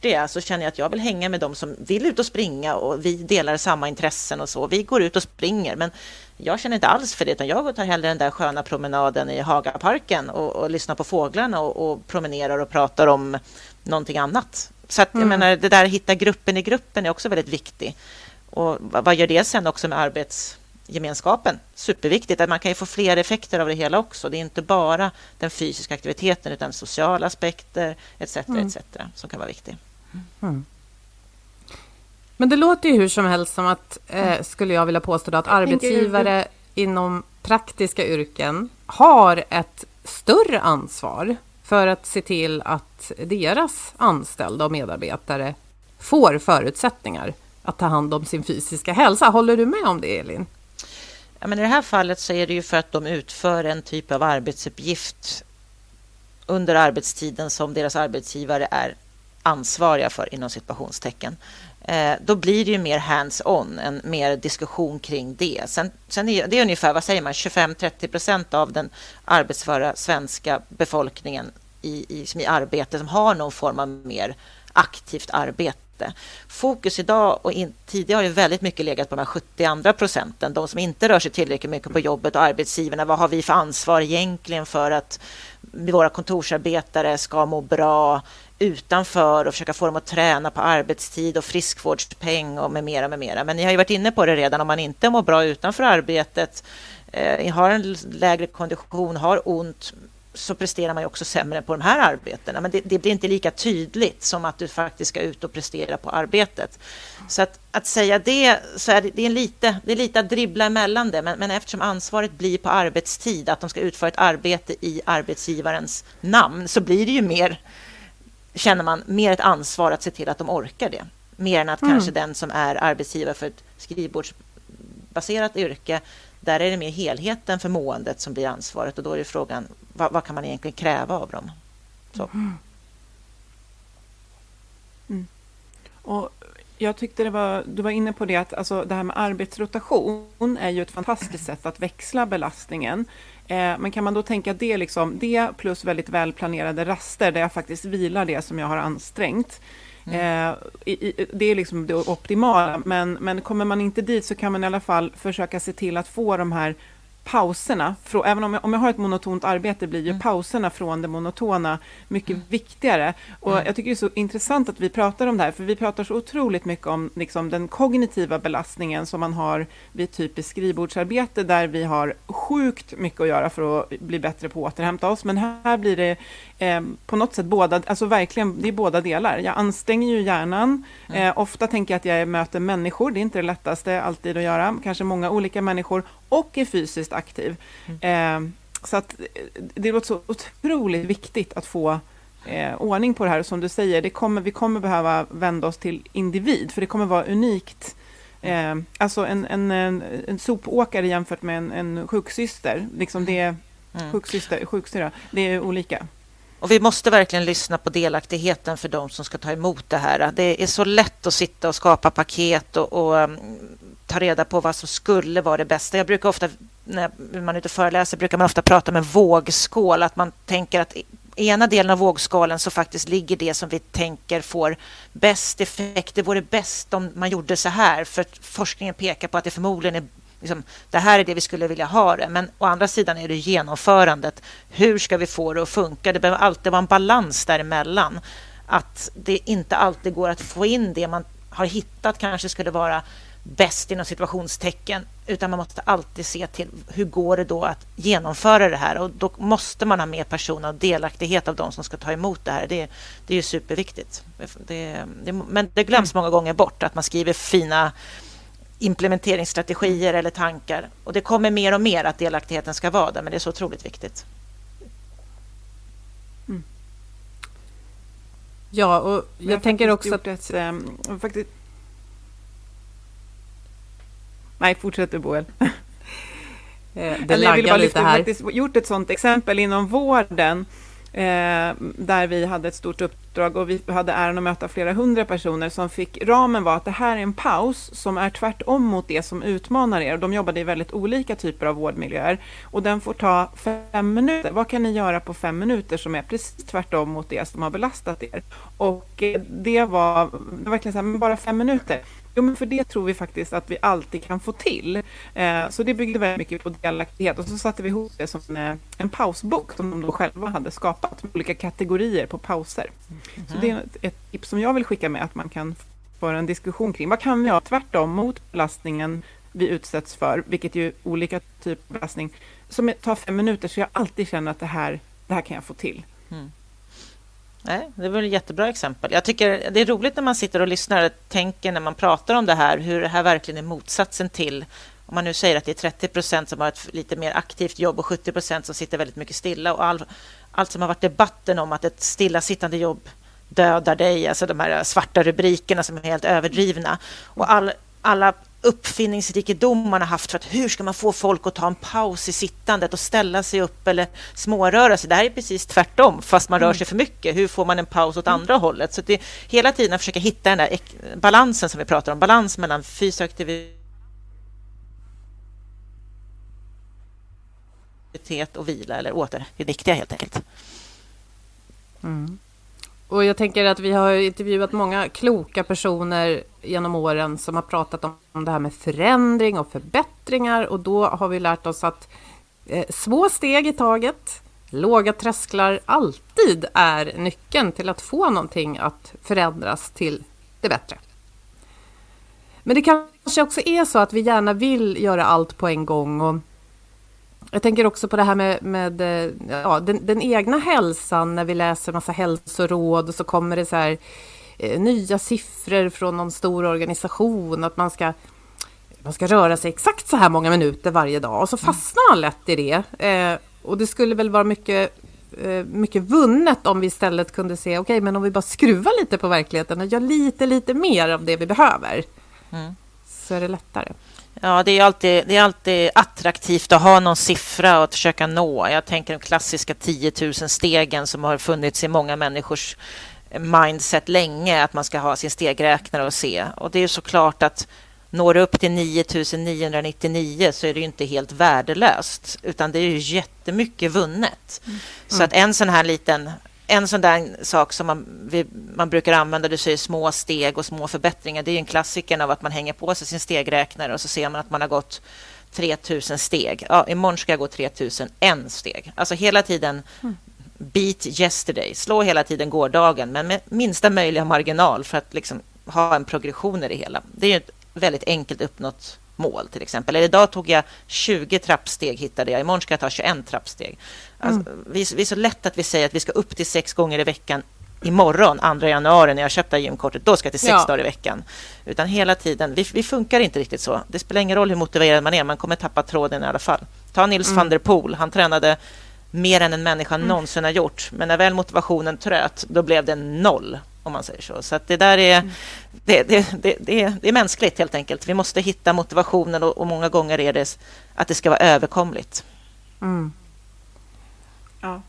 den hurtiga, så känner jag att jag vill hänga med dem som vill ut och springa och vi delar samma intressen och så. Vi går ut och springer, men jag känner inte alls för det, utan jag tar hellre den där sköna promenaden i Hagaparken och, och lyssnar på fåglarna och, och, promenerar och pratar om någonting annat. Så att, mm. jag menar, det där att hitta gruppen i gruppen är också väldigt viktigt. Och vad gör det sen också med arbets gemenskapen. Superviktigt. Att man kan ju få fler effekter av det hela också. Det är inte bara den fysiska aktiviteten utan sociala aspekter etc. Mm. etc. som kan vara viktigt. Mm. Men det låter ju hur som helst som att, eh, skulle jag vilja påstå, att arbetsgivare inom praktiska yrken har ett större ansvar för att se till att deras anställda och medarbetare får förutsättningar att ta hand om sin fysiska hälsa. Håller du med om det, Elin? Ja, men I det här fallet så är det ju för att de utför en typ av arbetsuppgift under arbetstiden som deras arbetsgivare är ansvariga för inom situationstecken. Eh, då blir det ju mer hands-on, en mer diskussion kring det. Sen, sen är det är ungefär, vad säger man, 25-30 procent av den arbetsföra svenska befolkningen i, i, som i arbete som har någon form av mer aktivt arbete. Fokus idag och in, tidigare har ju väldigt mycket legat på de här 70 andra procenten, de som inte rör sig tillräckligt mycket på jobbet och arbetsgivarna. Vad har vi för ansvar egentligen för att våra kontorsarbetare ska må bra utanför och försöka få dem att träna på arbetstid och friskvårdspeng och med mera, med mera. Men ni har ju varit inne på det redan, om man inte mår bra utanför arbetet, eh, har en lägre kondition, har ont, så presterar man ju också sämre på de här arbetena. Men det, det, blir inte lika tydligt som att du faktiskt ska ut och prestera på arbetet. Så att, att säga det, så är det, det, är lite, det är lite att dribbla emellan det, men, men eftersom ansvaret blir på arbetstid, att de ska utföra ett arbete i arbetsgivarens namn, så blir det ju mer, känner man, mer ett ansvar att se till att de orkar det. Mer än att mm. kanske den som är arbetsgivare för ett skrivbordsbaserat yrke där är det mer helheten för måendet som blir ansvaret och då är det frågan vad, vad kan man egentligen kräva av dem? Så. Mm. mm. Och jag tyckte det var, du var inne på det att alltså, det här med arbetsrotation är ju ett fantastiskt sätt att växla belastningen. Eh, men kan man då tänka det, liksom, det plus väldigt välplanerade raster där jag faktiskt vilar det som jag har ansträngt. Mm. Eh, det är liksom det optimala, men, men kommer man inte dit så kan man i alla fall försöka se till att få de här pauserna, för, även om jag, om jag har ett monotont arbete blir ju mm. pauserna från det monotona mycket mm. viktigare. Och mm. jag tycker det är så intressant att vi pratar om det här, för vi pratar så otroligt mycket om liksom, den kognitiva belastningen som man har vid typiskt skrivbordsarbete, där vi har sjukt mycket att göra för att bli bättre på att återhämta oss. Men här blir det eh, på något sätt båda, alltså verkligen, det är båda delar. Jag anstränger ju hjärnan. Mm. Eh, ofta tänker jag att jag möter människor, det är inte det lättaste alltid att göra, kanske många olika människor, och är fysiskt aktiv. Mm. Eh, så att eh, det låter så otroligt viktigt att få eh, ordning på det här. Som du säger, det kommer, vi kommer behöva vända oss till individ, för det kommer vara unikt. Eh, alltså en, en, en, en sopåkare jämfört med en, en sjuksyster, liksom det, mm. sjuksyster, sjuksyra, det är olika. Och vi måste verkligen lyssna på delaktigheten för de som ska ta emot det här. Det är så lätt att sitta och skapa paket och, och um, ta reda på vad som skulle vara det bästa. Jag brukar ofta, när man är ute och föreläser, brukar man ofta prata om en vågskål. Att man tänker att i ena delen av vågskålen så faktiskt ligger det som vi tänker får bäst effekt. Det vore bäst om man gjorde så här, för forskningen pekar på att det förmodligen är liksom, det här är det vi skulle vilja ha det. Men å andra sidan är det genomförandet. Hur ska vi få det att funka? Det behöver alltid vara en balans däremellan. Att det inte alltid går att få in det man har hittat kanske skulle vara bäst inom situationstecken, utan man måste alltid se till hur går det då att genomföra det här och då måste man ha med personer och delaktighet av de som ska ta emot det här. Det, det är ju superviktigt. Det, det, men det glöms många gånger bort att man skriver fina implementeringsstrategier eller tankar. Och det kommer mer och mer att delaktigheten ska vara där, men det är så otroligt viktigt. Mm. Ja, och jag, jag tänker också att... Ett, um, faktiskt... Nej, fortsätt du Boel. Eh, det jag vill bara lite här. faktiskt gjort ett sådant exempel inom vården eh, där vi hade ett stort uppdrag och vi hade äran att möta flera hundra personer som fick, ramen var att det här är en paus som är tvärtom mot det som utmanar er. De jobbade i väldigt olika typer av vårdmiljöer och den får ta fem minuter. Vad kan ni göra på fem minuter som är precis tvärtom mot det som har belastat er? Och eh, det var, det var verkligen så här, men bara fem minuter. Jo, men för det tror vi faktiskt att vi alltid kan få till. Eh, så det byggde väldigt mycket på delaktighet och så satte vi ihop det som en, eh, en pausbok som de då själva hade skapat med olika kategorier på pauser. Mm. Så det är ett, ett tips som jag vill skicka med att man kan föra en diskussion kring. Vad kan vi göra tvärtom mot belastningen vi utsätts för, vilket ju är olika typer av belastning, som tar fem minuter så jag alltid känner att det här, det här kan jag få till. Mm. Nej, det var ett jättebra exempel. Jag tycker det är roligt när man sitter och lyssnar och tänker när man pratar om det här, hur det här verkligen är motsatsen till om man nu säger att det är 30 procent som har ett lite mer aktivt jobb och 70 procent som sitter väldigt mycket stilla och all, allt som har varit debatten om att ett stillasittande jobb dödar dig, alltså de här svarta rubrikerna som är helt överdrivna och all, alla uppfinningsrikedom man har haft för att hur ska man få folk att ta en paus i sittandet och ställa sig upp eller småröra sig. Det här är precis tvärtom, fast man rör mm. sig för mycket. Hur får man en paus åt mm. andra hållet? Så det är hela tiden att försöka hitta den där balansen som vi pratar om, balans mellan fysisk aktivitet och vila eller återviktiga helt enkelt. Mm. Och jag tänker att vi har intervjuat många kloka personer genom åren som har pratat om det här med förändring och förbättringar och då har vi lärt oss att eh, små steg i taget, låga trösklar alltid är nyckeln till att få någonting att förändras till det bättre. Men det kanske också är så att vi gärna vill göra allt på en gång och jag tänker också på det här med, med eh, ja, den, den, egna hälsan när vi läser massa hälsoråd och så kommer det så här eh, nya siffror från någon stor organisation att man ska man ska röra sig exakt så här många minuter varje dag och så mm. fastnar man lätt i det. Eh, och det skulle väl vara mycket, eh, mycket vunnet om vi istället kunde se, okej, okay, men om vi bara skruvar lite på verkligheten och gör lite, lite mer av det vi behöver, mm. så är det lättare. Ja, det är, alltid, det är alltid attraktivt att ha någon siffra att försöka nå. Jag tänker de klassiska 10 000 stegen som har funnits i många människors mindset länge, att man ska ha sin stegräknare och se. Och det är såklart att når du upp till 9 999 så är det inte helt värdelöst, utan det är ju jättemycket vunnet. Mm. Så att en sån här liten en sån där sak som man, vi, man brukar använda, du säger små steg och små förbättringar, det är en klassiker av att man hänger på sig sin stegräknare och så ser man att man har gått 3000 steg. Ja, imorgon ska jag gå 3001 steg. Alltså hela tiden mm. beat yesterday, slå hela tiden gårdagen, men med minsta möjliga marginal för att liksom ha en progression i det hela. Det är ett väldigt enkelt uppnått mål till exempel. Eller idag tog jag 20 trappsteg hittade jag. Imorgon ska jag ta 21 trappsteg. Alltså, mm. vi, vi är så lätt att vi säger att vi ska upp till sex gånger i veckan imorgon, 2 januari, när jag köpte gymkortet, då ska jag till sex ja. dagar i veckan. Utan hela tiden, vi, vi, funkar inte riktigt så. Det spelar ingen roll hur motiverad man är, man kommer tappa tråden i alla fall. Ta Nils mm. van der Poel, han tränade mer än en människa mm. någonsin har gjort. Men när väl motivationen tröt, då blev det noll, om man säger så. Så det där är, mm. det, det, det, det, är, det är mänskligt helt enkelt. Vi måste hitta motivationen och, och många gånger är det att det ska vara överkomligt. Mm. Ja.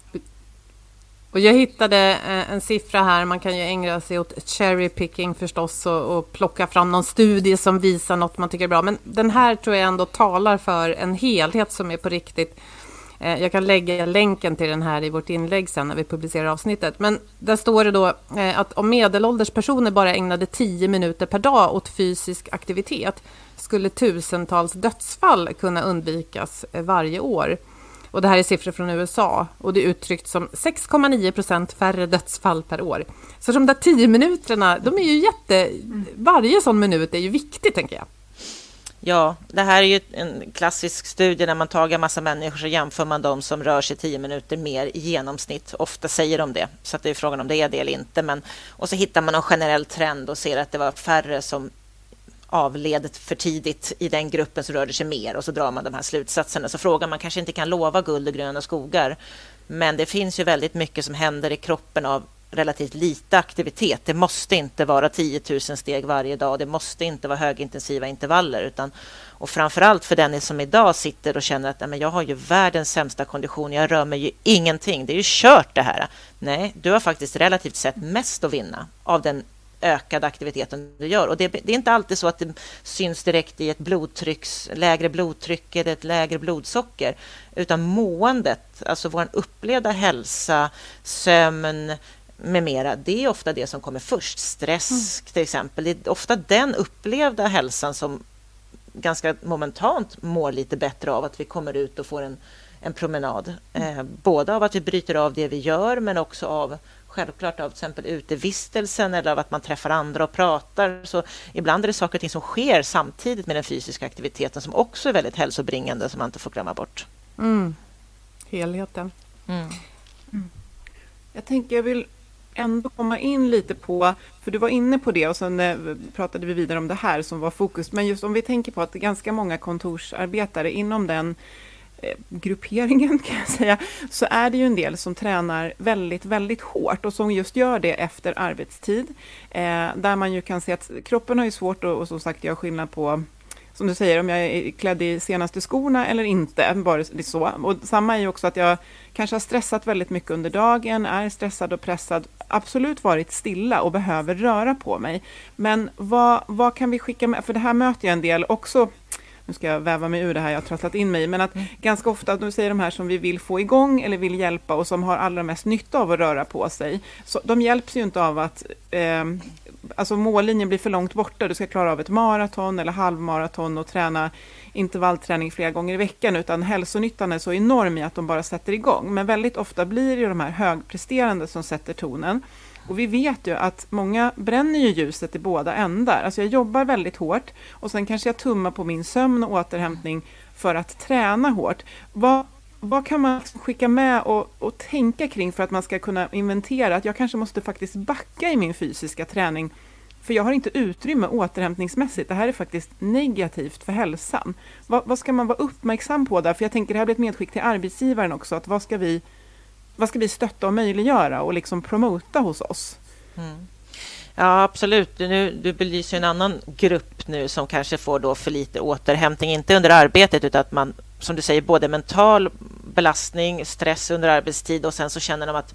Och jag hittade eh, en siffra här, man kan ju ägna sig åt cherry picking förstås och, och, plocka fram någon studie som visar något man tycker är bra. Men den här tror jag ändå talar för en helhet som är på riktigt. Eh, jag kan lägga länken till den här i vårt inlägg sen när vi publicerar avsnittet. Men där står det då eh, att om medelålders personer bara ägnade 10 minuter per dag åt fysisk aktivitet skulle tusentals dödsfall kunna undvikas eh, varje år. Och det här är siffror från USA och det är uttryckt som 6,9 procent färre dödsfall per år. Så de där 10 minuterna, de är ju jätte... Varje sån minut är ju viktig, tänker jag. Ja, det här är ju en klassisk studie när man tagar en massa människor så jämför man dem som rör sig 10 minuter mer i genomsnitt. Ofta säger de det, så att det är frågan om det är det eller inte. Men, och så hittar man en generell trend och ser att det var färre som avled för tidigt i den gruppen som rörde sig mer och så drar man de här slutsatserna. Så frågan man kanske inte kan lova guld och gröna skogar. Men det finns ju väldigt mycket som händer i kroppen av relativt lite aktivitet. Det måste inte vara 10 000 steg varje dag. Det måste inte vara högintensiva intervaller. Utan, och framför allt för den som idag sitter och känner att men jag har ju världens sämsta kondition. Jag rör mig ju ingenting. Det är ju kört det här. Nej, du har faktiskt relativt sett mest att vinna av den ökade aktiviteten du gör. Och det, det, är inte alltid så att det syns direkt i ett blodtrycks, lägre blodtryck eller ett lägre blodsocker, utan måendet, alltså vår upplevda hälsa, sömn, med mera, det är ofta det som kommer först. Stress mm. till exempel. Det är ofta den upplevda hälsan som ganska momentant mår lite bättre av att vi kommer ut och får en, en promenad. Mm. Eh, både av att vi bryter av det vi gör men också av självklart av till exempel utevistelsen eller av att man träffar andra och pratar. Så ibland är det saker och ting som sker samtidigt med den fysiska aktiviteten som också är väldigt hälsobringande som man inte får glömma bort. Mm. Helheten. Mm. Jag tänker jag vill ändå komma in lite på, för du var inne på det och sen eh, pratade vi vidare om det här som var fokus, men just om vi tänker på att ganska många kontorsarbetare inom den eh, grupperingen kan jag säga, så är det ju en del som tränar väldigt, väldigt hårt och som just gör det efter arbetstid. Eh, där man ju kan se att kroppen har ju svårt att, och som sagt göra skillnad på som du säger, om jag är klädd i senaste skorna eller inte. Bara så. Och samma är ju också att jag kanske har stressat väldigt mycket under dagen, är stressad och pressad, absolut varit stilla och behöver röra på mig. Men vad, vad kan vi skicka med? För det här möter jag en del också nu ska jag väva mig ur det här jag har trasslat in mig i, men att mm. ganska ofta, nu säger de här som vi vill få igång eller vill hjälpa och som har allra mest nytta av att röra på sig, så de hjälps ju inte av att eh, alltså mållinjen blir för långt borta, du ska klara av ett maraton eller halvmaraton och träna intervallträning flera gånger i veckan, utan hälsonyttan är så enorm i att de bara sätter igång. Men väldigt ofta blir det de här högpresterande som sätter tonen. Och vi vet ju att många bränner ju ljuset i båda ändar. Alltså jag jobbar väldigt hårt och sen kanske jag tummar på min sömn och återhämtning för att träna hårt. Vad, vad kan man liksom skicka med och, och tänka kring för att man ska kunna inventera att jag kanske måste faktiskt backa i min fysiska träning för jag har inte utrymme återhämtningsmässigt. Det här är faktiskt negativt för hälsan. Vad, vad, ska man vara uppmärksam på där? För jag tänker det här blir ett medskick till arbetsgivaren också. Att vad ska vi, vad ska vi stötta och möjliggöra och liksom promota hos oss? Mm. Ja, absolut. Nu, du belyser en annan grupp nu som kanske får då för lite återhämtning, inte under arbetet utan att man, som du säger, både mental belastning, stress under arbetstid och sen så känner de att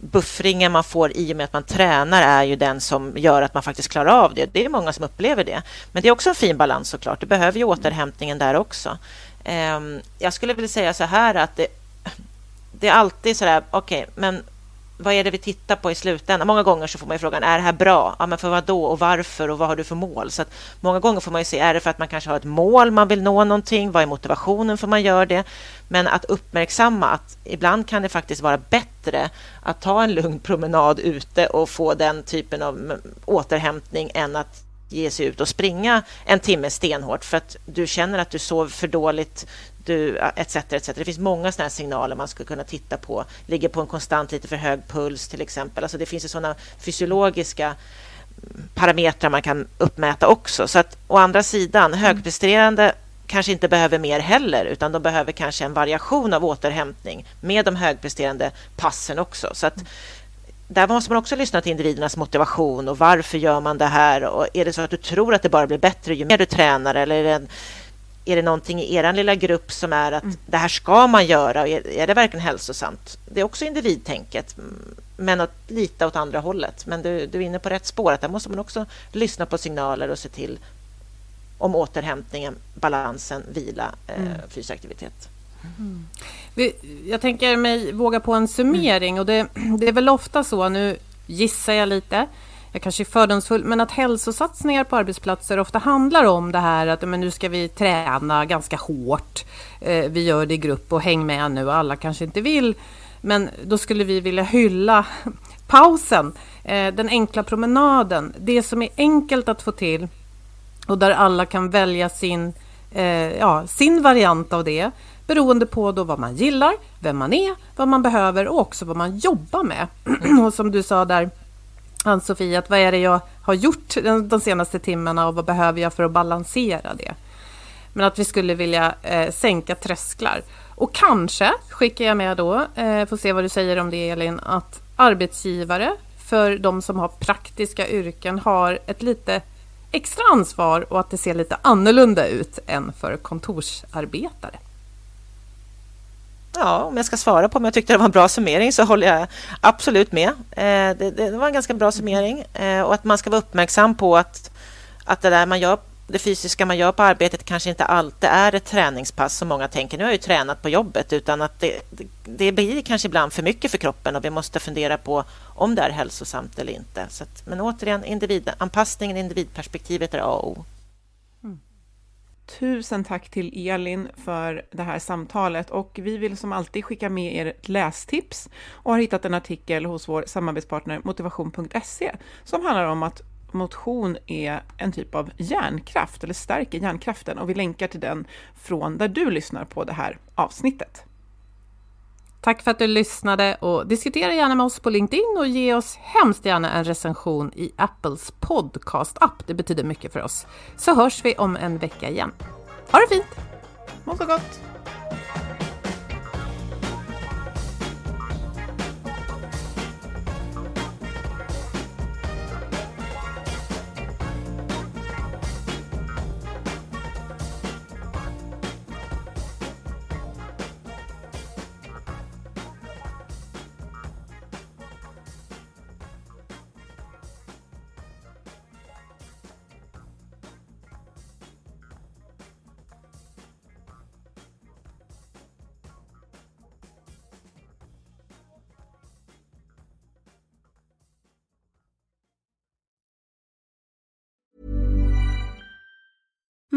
buffringen man får i och med att man tränar är ju den som gör att man faktiskt klarar av det. Det är många som upplever det. Men det är också en fin balans såklart. Du behöver ju återhämtningen där också. Ehm, jag skulle vilja säga så här att det, det är alltid så där, okej, okay, men vad är det vi tittar på i slutändan? Många gånger så får man frågan, är det här bra? Ja, men för vad då och varför och vad har du för mål? Så att många gånger får man ju se, är det för att man kanske har ett mål, man vill nå någonting? Vad är motivationen för man gör det? Men att uppmärksamma att ibland kan det faktiskt vara bättre att ta en lugn promenad ute och få den typen av mm, återhämtning än att ge sig ut och springa en timme stenhårt för att du känner att du sover för dåligt, du, etc, etc. Det finns många sådana signaler man skulle kunna titta på. Ligger på en konstant lite för hög puls till exempel. Alltså det finns ju sådana fysiologiska parametrar man kan uppmäta också. Så att å andra sidan, högpresterande kanske inte behöver mer heller, utan de behöver kanske en variation av återhämtning med de högpresterande passen också. Så att där måste man också lyssna till individernas motivation och varför gör man det här? Och är det så att du tror att det bara blir bättre ju mer du tränar eller är det en är det någonting i er lilla grupp som är att mm. det här ska man göra? Är, är det verkligen hälsosamt? Det är också individtänket, men åt, lite åt andra hållet. Men du, du är inne på rätt spår, att där måste man också lyssna på signaler och se till om återhämtningen, balansen, vila, eh, mm. fysisk aktivitet. Mm. Jag tänker mig våga på en summering och det, det är väl ofta så, nu gissar jag lite, jag kanske är fördomsfull, men att hälsosatsningar på arbetsplatser ofta handlar om det här att men nu ska vi träna ganska hårt. Eh, vi gör det i grupp och häng med nu och alla kanske inte vill. Men då skulle vi vilja hylla pausen, eh, den enkla promenaden, det som är enkelt att få till och där alla kan välja sin, eh, ja, sin variant av det beroende på då vad man gillar, vem man är, vad man behöver och också vad man jobbar med. och som du sa där, Ann-Sofie, att vad är det jag har gjort de senaste timmarna och vad behöver jag för att balansera det. Men att vi skulle vilja eh, sänka trösklar. Och kanske skickar jag med då, eh, får se vad du säger om det Elin, att arbetsgivare för de som har praktiska yrken har ett lite extra ansvar och att det ser lite annorlunda ut än för kontorsarbetare. Ja, om jag ska svara på om jag tyckte det var en bra summering så håller jag absolut med. Eh, det, det, var en ganska bra summering eh, och att man ska vara uppmärksam på att, att det där man gör det fysiska man gör på arbetet kanske inte alltid är ett träningspass som många tänker. Nu har jag ju tränat på jobbet utan att det, det blir kanske ibland för mycket för kroppen och vi måste fundera på om det är hälsosamt eller inte. Så att, men återigen, individanpassningen, individperspektivet är A och O. Tusen tack till Elin för det här samtalet och vi vill som alltid skicka med er ett lästips och har hittat en artikel hos vår samarbetspartner motivation.se som handlar om att motion är en typ av hjärnkraft, eller stärker hjärnkraften, och vi länkar till den från där du lyssnar på det här avsnittet. Tack för att du lyssnade och diskutera gärna med oss på LinkedIn och ge oss hemskt gärna en recension i Apples podcast-app. Det betyder mycket för oss. Så hörs vi om en vecka igen. Ha det fint! Må så gott!